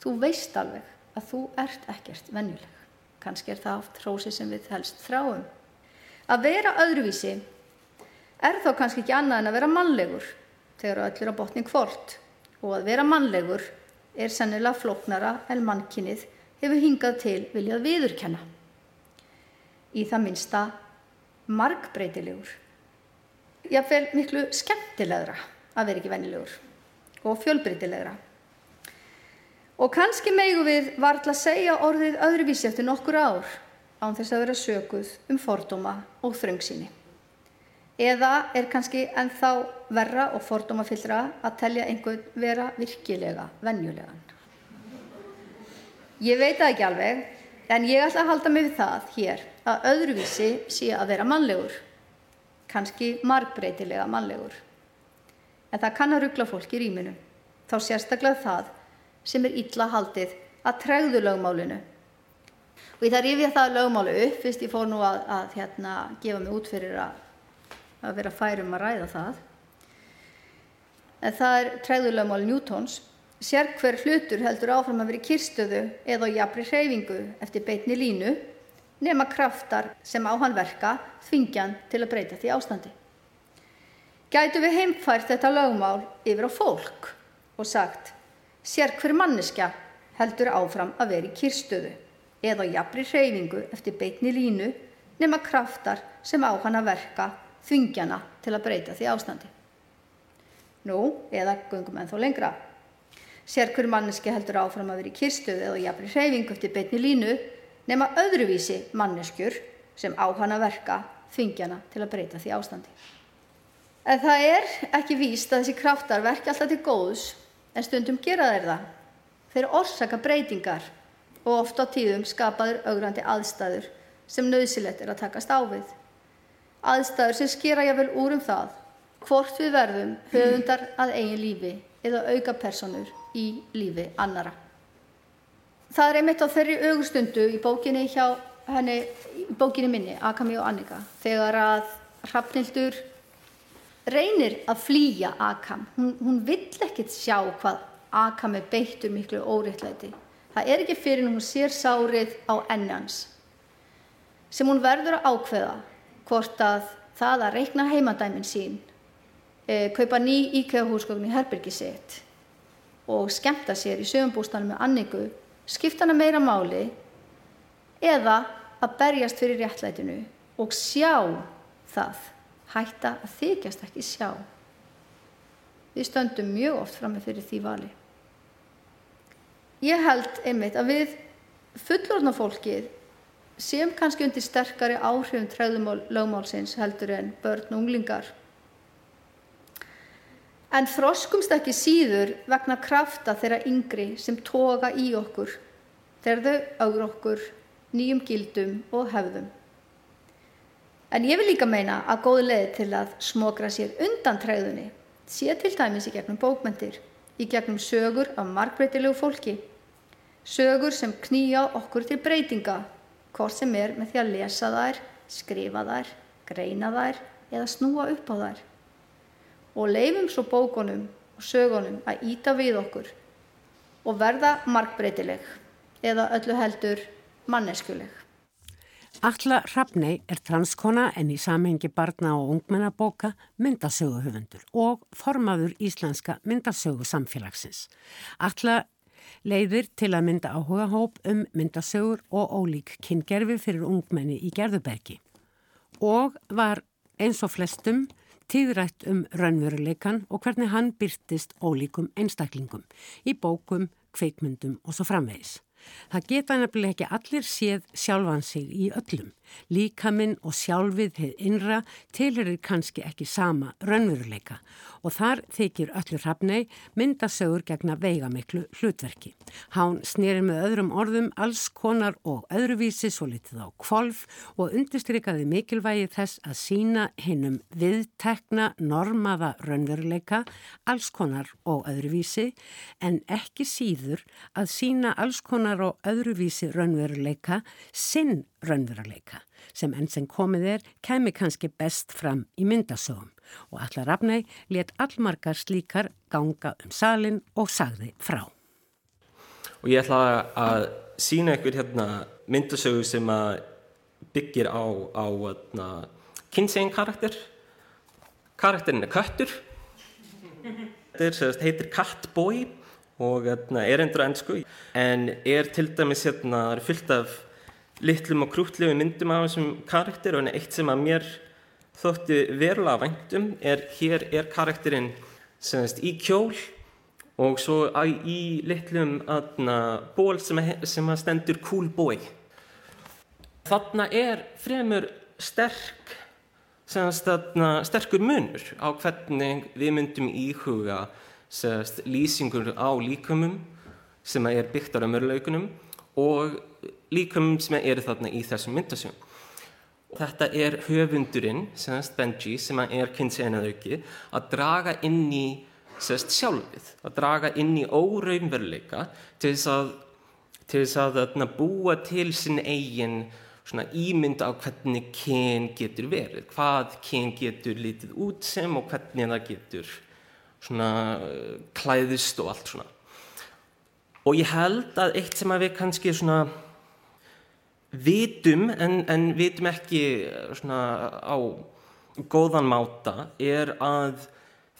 þú veist alveg að þú ert ekkert venjuleg. Kanski er það oft hrósið sem við helst þráum. Að vera öðruvísi er þá kannski ekki annað en að vera mannlegur þegar öll er á botning hvort og að vera mannlegur er sennilega floknara en mannkinnið hefur hingað til viljað viðurkenna. Í það minsta margbreytilegur. Jáfnveil miklu skemmtilegra að vera ekki vennilegur og fjölbreytilegra. Og kannski megu við varðla að segja orðið öðruvísi eftir nokkur ár án þess að vera sökuð um fordóma og þröngsýni. Eða er kannski ennþá verra og fordómafyllra að telja einhvern vera virkilega vennjulegan. Ég veit það ekki alveg, en ég ætla að halda mig við það hér að öðruvísi sé að vera mannlegur, kannski margbreytilega mannlegur. En það kann að ruggla fólk í rýminu, þá sérstaklega það sem er illa haldið að tregðu lögmálinu. Og ég þarf yfir það lögmálu upp, fyrst ég fór nú að, að hérna, gefa mig út fyrir að, að vera færum að ræða það. En það er tregðu lögmálu Newtons. Sér hver hlutur heldur áfram að vera í kyrstöðu eða jafnri hreyfingu eftir beitni línu nema kraftar sem á hann verka þvingjan til að breyta því ástandi. Gætu við heimfært þetta lögmál yfir á fólk og sagt sér hver manneskja heldur áfram að vera í kyrstöðu eða jafnri hreyfingu eftir beitni línu nema kraftar sem á hann að verka þvingjana til að breyta því ástandi. Nú, eða gungum ennþá lengra. Sér hver manneski heldur áfram að vera í kyrstöðu eða jafnri hreyfingu eftir beitni línu nema öðruvísi manneskjur sem á hann að verka þingjana til að breyta því ástandi. En það er ekki víst að þessi kraftar verki alltaf til góðs en stundum gera þeir það. Þeir orsaka breytingar og oft á tíðum skapaður augrandi aðstæður sem nöðsilegt er að takast ávið. Aðstæður sem skera jáfnvel úr um það hvort við verðum höfundar að eigin lífi eða auka personur í lífi annara það er einmitt á þeirri augustundu í bókinni hjá henni, í bókinni minni, Akami og Annika, þegar að Hrafnildur reynir að flýja Akam. Hún, hún vill ekkert sjá hvað Akam er beittur miklu óriðtlæti. Það er ekki fyrir hún sér sárið á ennans sem hún verður að ákveða hvort að það að reikna heimadæmin sín, e, kaupa ný íkjöðahúsgögn í Herbergi sitt og skemta sér í sögumbústanum með Anniku skipta hana meira máli eða að berjast fyrir réttlætinu og sjá það, hætta að þykjast ekki sjá. Við stöndum mjög oft fram með fyrir því vali. Ég held einmitt að við fullorðna fólkið sem kannski undir sterkari áhrifum træðumál lögmálsins heldur en börn og unglingar. En þroskumst ekki síður vegna krafta þeirra yngri sem toga í okkur þegar þau augur okkur nýjum gildum og hefðum. En ég vil líka meina að góð leið til að smokra sér undan træðunni sé til dæmis í gegnum bókmentir, í gegnum sögur af markbreytilegu fólki, sögur sem knýja okkur til breytinga, hvort sem er með því að lesa þær, skrifa þær, greina þær eða snúa upp á þær. Og leifum svo bókunum og sögunum að íta við okkur og verða markbreytileg eða öllu heldur manneskuleg. Alla Hrafnei er transkona en í samhengi barna og ungmennabóka myndasöguhöfundur og formaður íslenska myndasögu samfélagsins. Alla leiðir til að mynda áhuga hóp um myndasögur og ólík kyngerfi fyrir ungmenni í gerðubergi og var eins og flestum tíðrætt um raunveruleikan og hvernig hann byrtist ólíkum einstaklingum í bókum, kveikmyndum og svo framvegis. Það geta nefnilega ekki allir séð sjálfan sig í öllum Líkaminn og sjálfið heið innra tilherir kannski ekki sama raunveruleika og þar þykir öllur hafnei myndasögur gegna veigamiklu hlutverki. Hán snýrir með öðrum orðum alls konar og öðruvísi svo litið á kvolf og undistrykkaði mikilvægi þess að sína hinnum viðtekna normaða raunveruleika alls konar og öðruvísi en ekki síður að sína alls konar og öðruvísi raunveruleika sinn raunveruleika sem enn sem komið er kemi kannski best fram í myndasögum og Allar Rafnæ let allmargar slíkar ganga um salin og sagði frá. Og ég ætla að sína ykkur hérna myndasögu sem byggir á, á hérna, kynsegin karakter. Karakterin er köttur. Þetta heitir Catboy og hérna, er endur ennsku en er til dæmis hérna, fyllt af litlum og krútlegu myndum af þessum karakter og eitt sem að mér þótti verulega væntum er hér er karakterinn semast í kjól og svo í litlum aðna, ból sem að, sem að stendur cool boy. Þarna er fremur sterk, semast aðna, sterkur munur á hvernig við myndum íhuga semast lýsingur á líkumum sem er byggt á raunverulaukunum og líkumum sem eru þarna í þessum myndasögum. Þetta er höfundurinn, semast Benji, sem er kynnsegnaðauki, að draga inn í semast sjálfið, að draga inn í óraunveruleika til þess að, til þess að, að búa til sinn eigin ímynd á hvernig kyn getur verið, hvað kyn getur litið út sem og hvernig það getur svona, klæðist og allt svona. Og ég held að eitt sem að við kannski svona vitum en, en vitum ekki eh, á góðan máta er að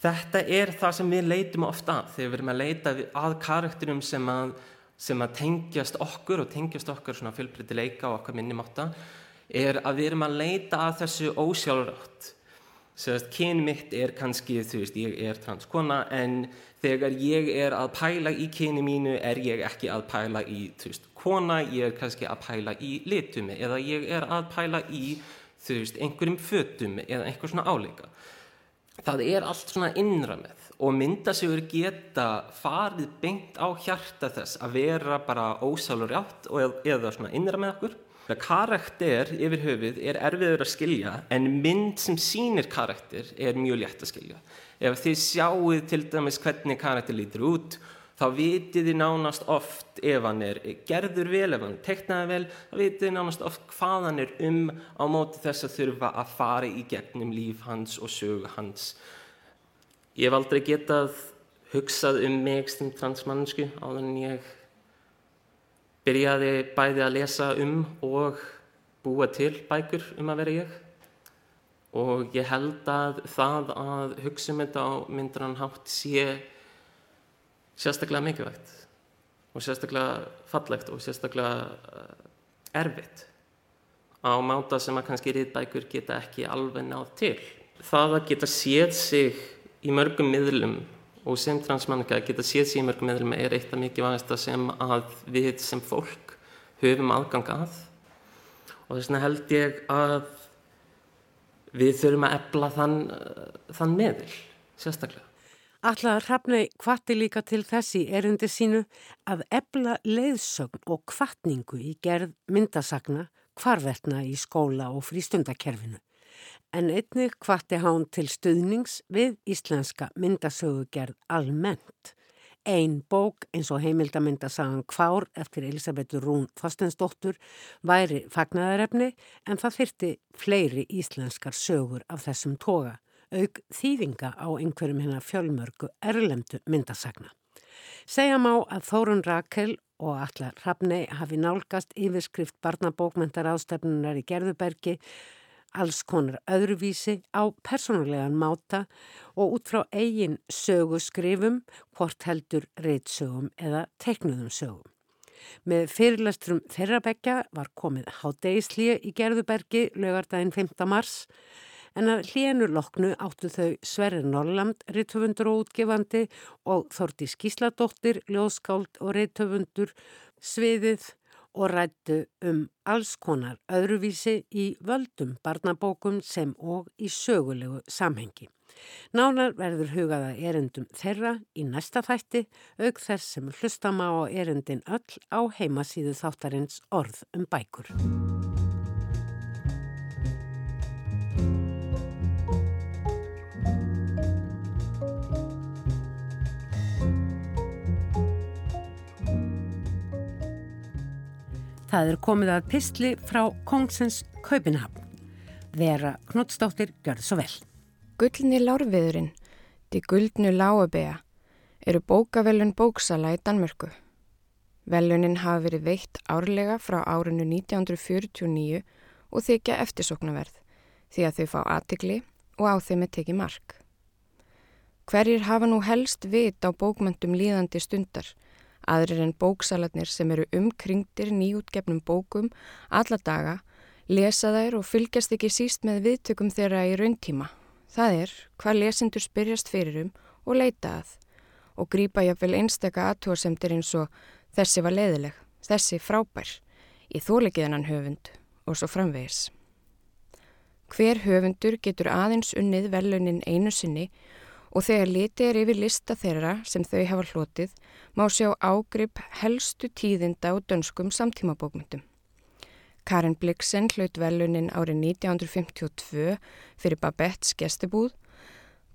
þetta er það sem við leitum ofta að þegar við erum að leita að karakterum sem að, sem að tengjast okkur og tengjast okkur svona fylgbreytti leika og okkar minnimáta er að við erum að leita að þessu ósjálfrátt kyn mitt er kannski, þú veist, ég er transkona en þegar ég er að pæla í kyni mínu er ég ekki að pæla í, þú veist, kona, ég er kannski að pæla í litumi eða ég er að pæla í, þú veist, einhverjum fötum eða einhver svona áleika. Það er allt svona innra með og myndasögur geta farið beint á hjarta þess að vera bara ósálur átt eða svona innra með okkur Karakter yfir höfuð er erfiður að skilja en mynd sem sínir karakter er mjög létt að skilja. Ef þið sjáuð til dæmis hvernig karakter lítur út þá vitið þið nánast oft ef hann er gerður vel, ef hann teknaði vel, þá vitið þið nánast oft hvað hann er um á móti þess að þurfa að fara í gegnum líf hans og sög hans. Ég hef aldrei getað hugsað um mig sem transmannsku á þannig ég byrjaði bæði að lesa um og búa til bækur um að vera ég og ég held að það að hugsa um þetta á myndran hátt sé sérstaklega mikilvægt og sérstaklega fallegt og sérstaklega uh, erfitt á máta sem að kannski riðbækur geta ekki alveg nátt til. Það að geta séð sig í mörgum miðlum og sem transmannika geta séð sér mörgum meðlum er eitt af mikið vangasta sem að við sem fólk höfum aðgang að og þess vegna held ég að við þurfum að ebla þann, þann meðl, sérstaklega. Alla Hrafnei kvatti líka til þessi erundi sínu að ebla leiðsögn og kvattningu í gerð myndasagna hvarvertna í skóla og frístundakerfinu en einnig hvati hán til stuðnings við íslenska myndasögugerð almennt. Einn bók eins og heimildamyndasagan Kvár eftir Elisabethu Rún Þorstensdóttur væri fagnaðarefni en það þyrti fleiri íslenskar sögur af þessum toga, auk þýðinga á einhverjum hennar fjölmörgu erlemdu myndasagna. Segja má að Þórun Rakel og allar Hrafnei hafi nálgast yfirskrift barnabókmentar ástefnunar í Gerðubergi alls konar öðruvísi á persónulegan máta og út frá eigin söguskrifum, hvort heldur reitsögum eða teiknuðum sögum. Með fyrirlestrum þeirrabekja var komið hádegislið í Gerðubergi lögardaginn 5. mars en að hlíenu loknu áttu þau Sverri Norrland, reithöfundur og útgefandi og Þorti Skísladóttir, ljóskáld og reithöfundur, sviðið og rættu um alls konar öðruvísi í völdum barnabókum sem og í sögulegu samhengi. Nánar verður hugaða erendum þeirra í næsta þætti auk þess sem hlustama á erendin öll á heimasíðu þáttarins orð um bækur. Það er komið að pistli frá Kongsens Kaupinhafn. Vera Knutsdóttir gjörði svo vel. Gullni lárviðurinn, til guldnu láabega, eru bókavelun bóksala í Danmörku. Velunin hafa verið veitt árlega frá árinu 1949 og þykja eftirsoknaverð því að þau fá aðtikli og á þeim er tekið mark. Hverjir hafa nú helst vit á bókmöntum líðandi stundar Aðrir en bóksalarnir sem eru umkringtir nýjútgefnum bókum alla daga lesa þær og fylgjast ekki síst með viðtökum þeirra í rauntíma. Það er hvað lesendur spyrjast fyrir um og leita að og grýpa jáfnvel einstaka aðtóasemtir eins og þessi var leiðileg, þessi frábær, í þólegiðanan höfund og svo framvegis. Hver höfundur getur aðeins unnið velunin einu sinni og þegar litið er yfir lista þeirra sem þau hafa hlotið má sjá ágrip helstu tíðinda og dönskum samtímabókmyndum. Karin Blixen hlaut velunin árið 1952 fyrir Babette's gestibúð,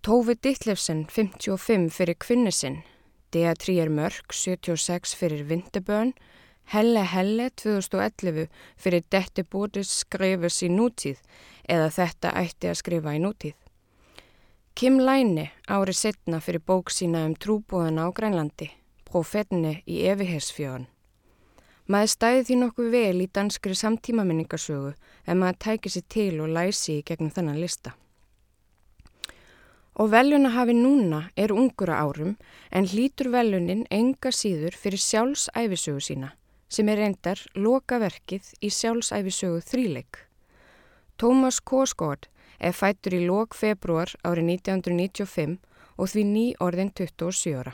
Tófi Dittlefsen 55 fyrir Kvinnesinn, Dea Trier Mörk 76 fyrir Vinterbörn, Helle Helle 2011 fyrir Dette búið skrifus í nútíð eða þetta ætti að skrifa í nútíð. Kim Læni árið setna fyrir bók sína um trúbúðana á Grænlandi, Profetinni í Evihersfjörn. Maður stæði því nokkuð vel í danskri samtímaminningarsögu en maður tæki sér til og læsi í gegnum þennan lista. Og veljuna hafi núna er ungura árum en hlítur veljunin enga síður fyrir sjálfsæfisögu sína sem er reyndar lokaverkið í sjálfsæfisögu þríleik. Tómas Koskóð er fættur í lók februar árið 1995 og því ný orðin 27 ára.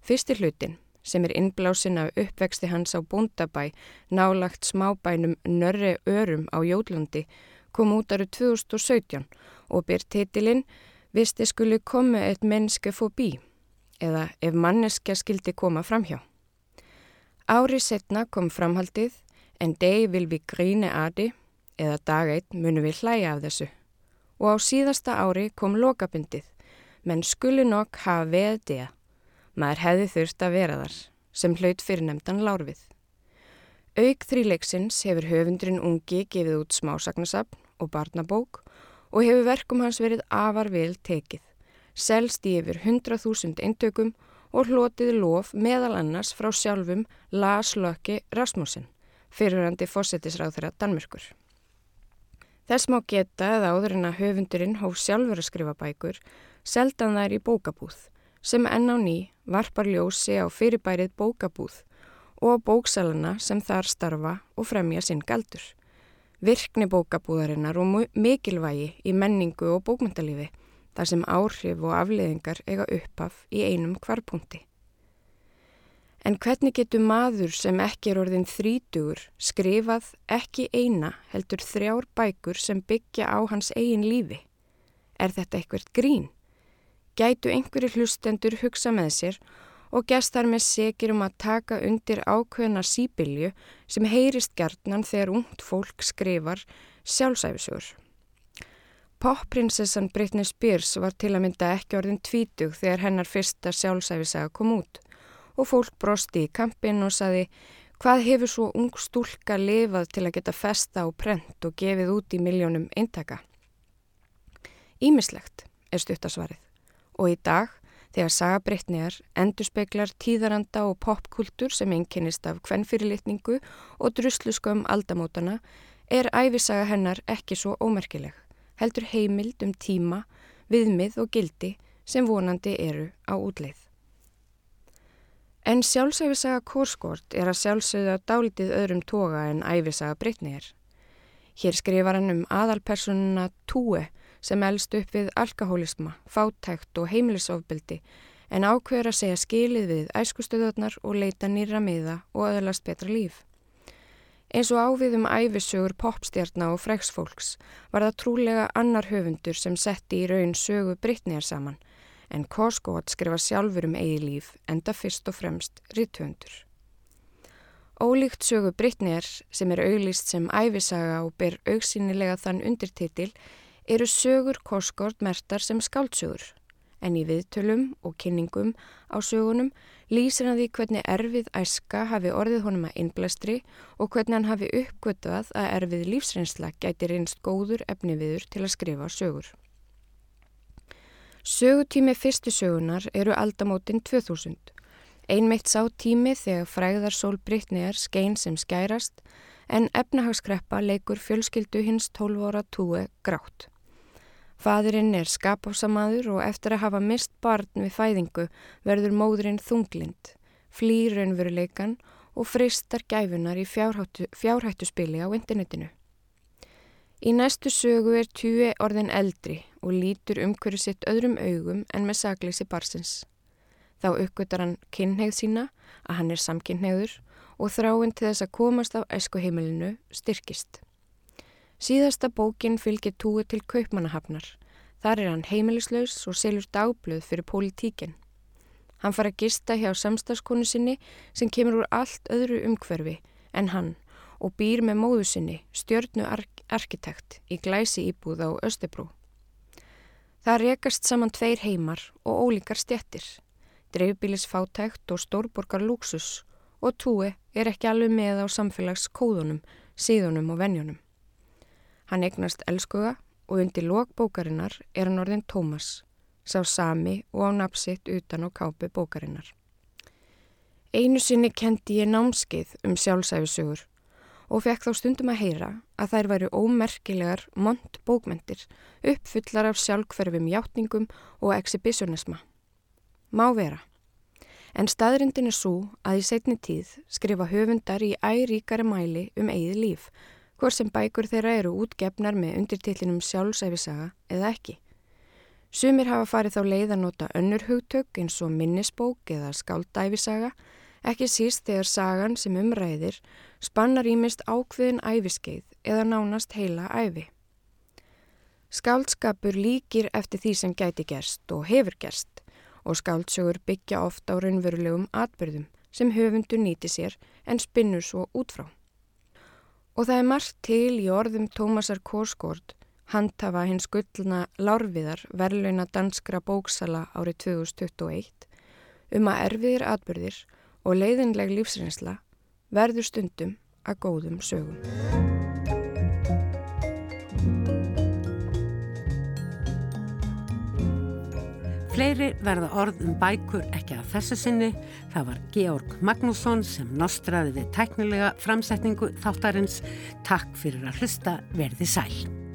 Fyrsti hlutin, sem er innblásin af uppvexti hans á búndabæ, nálagt smábænum Nörri Örum á Jólandi, kom út árið 2017 og byr titilinn Visti skuli komi eitt mennske fóbí, eða ef manneska skildi koma framhjá. Árið setna kom framhaldið En deg vil við gríne aði eða dag eitt munum við hlæja af þessu. Og á síðasta ári kom lokabundið, menn skulu nokk hafa veð dega. Maður hefði þurft að vera þar, sem hlaut fyrir nefndan lárfið. Auk þríleiksins hefur höfundurinn ungi gefið út smásagnasapn og barnabók og hefur verkum hans verið afar vel tekið. Selst í yfir 100.000 eintökum og hlotið lof meðal annars frá sjálfum Lars Lökke Rasmussen, fyrirhandi fósettisráð þeirra Danmörkur. Þess má geta að áður en að höfundurinn hóf sjálfur að skrifa bækur, seldan þær í bókabúð, sem enn á ný varpar ljósi á fyrirbærið bókabúð og bóksalana sem þar starfa og fremja sinn galdur. Virkni bókabúðarinnar og mikilvægi í menningu og bókmyndalífi, þar sem áhrif og afleðingar eiga uppaf í einum kvarpunkti. En hvernig getur maður sem ekki er orðin þrítugur skrifað ekki eina heldur þrjár bækur sem byggja á hans eigin lífi? Er þetta eitthvert grín? Gætu einhverju hlustendur hugsa með sér og gestar með segir um að taka undir ákveðna síbilju sem heyrist gertnan þegar ungt fólk skrifar sjálfsæfisugur. Popprinsessan Britney Spears var til að mynda ekki orðin tvítug þegar hennar fyrsta sjálfsæfisaga kom út og fólk brosti í kampin og saði hvað hefur svo ung stúlka lifað til að geta festa og prent og gefið út í miljónum eintaka? Ímislegt er stuttasvarið og í dag þegar sagabrittniðar endurspeglar tíðaranda og popkultur sem einkennist af kvennfyrirlitningu og drusluskum aldamótana er æfisaga hennar ekki svo ómerkileg, heldur heimild um tíma, viðmið og gildi sem vonandi eru á útleið. En sjálfsæfisaga Kórskort er að sjálfsögða dálitið öðrum toga en æfisaga Brittnir. Hér skrifar hann um aðalpersonuna Túe sem elst upp við alkohólisma, fátækt og heimilisofbildi en ákveður að segja skilið við æskustöðunar og leita nýra miða og öðlast betra líf. Eins og áviðum æfisögur popstjarnar og freksfólks var það trúlega annar höfundur sem setti í raun sögu Brittnýjar saman en Koskótt skrifa sjálfur um eigi líf enda fyrst og fremst ritthöfundur. Ólíkt sögu Brittnýjar sem er auglist sem æfisaga og ber augsýnilega þann undirtitil eru sögur Koskort mertar sem skáldsögur en í viðtölum og kynningum á sögunum lýsir hann því hvernig erfið æska hafi orðið honum að innblæstri og hvernig hann hafi uppgötað að erfið lífsreynsla gæti reynst góður efniviður til að skrifa sögur. Sögutími fyrstu sögunar eru aldamótin 2000. Einmitt sá tími þegar fræðar sól Brittnýjar skein sem skærast en efnahagskreppa leikur fjölskyldu hins 12 ára túi grátt. Fadurinn er skapásamaður og eftir að hafa mist barn við fæðingu verður móðurinn þunglind, flýr raunveruleikan og fristar gæfunar í fjárhættu, fjárhættuspili á internetinu. Í næstu sögu er tjúi orðin eldri og lítur umhverju sitt öðrum augum en með sagleysi barsins. Þá uppgötar hann kynneið sína að hann er samkynneður og þráinn til þess að komast á æskuheimilinu styrkist. Síðasta bókin fylgir túi til kaupmannahafnar. Þar er hann heimilislaus og selur dagblöð fyrir pólitíkinn. Hann fara að gista hjá samstagskonu sinni sem kemur úr allt öðru umhverfi en hann og býr með móðu sinni, stjörnu ark arkitekt í glæsi íbúð á Östebrú. Það rekast saman tveir heimar og ólíkar stjettir, dreifbílisfátækt og stórborgar lúksus og túi er ekki alveg með á samfélagskóðunum, síðunum og venjunum. Hann eignast elskuga og undir lok bókarinnar er hann orðin Tómas, sá sami og á napsitt utan á kápi bókarinnar. Einu sinni kendi ég námskeið um sjálfsæfisugur og fekk þá stundum að heyra að þær væru ómerkilegar mont bókmentir uppfullar af sjálfkverfum hjáttningum og exhibitionisma. Má vera. En staðrindin er svo að í setni tíð skrifa höfundar í æríkari mæli um eigið líf hvort sem bækur þeirra eru útgefnar með undirtillinum sjálfsæfisaga eða ekki. Sumir hafa farið þá leið að nota önnur hugtök eins og minnisbók eða skáldæfisaga, ekki síst þegar sagan sem umræðir spannar ímist ákveðin æfiskeið eða nánast heila æfi. Skáldskapur líkir eftir því sem gæti gerst og hefur gerst og skáldsögur byggja oft á raunverulegum atbyrðum sem höfundu nýti sér en spinnur svo út frá. Og það er margt til í orðum Tómasar Korsgård, handhafa hins gullna lárviðar verðlauna danskra bóksala árið 2021, um að erfiðir atbyrðir og leiðinleg lífsreynsla verður stundum að góðum sögum. Fleiri verða orð um bækur ekki að þessu sinni. Það var Georg Magnússon sem nostraði við tæknilega framsetningu þáttarins. Takk fyrir að hlusta, verði sæl.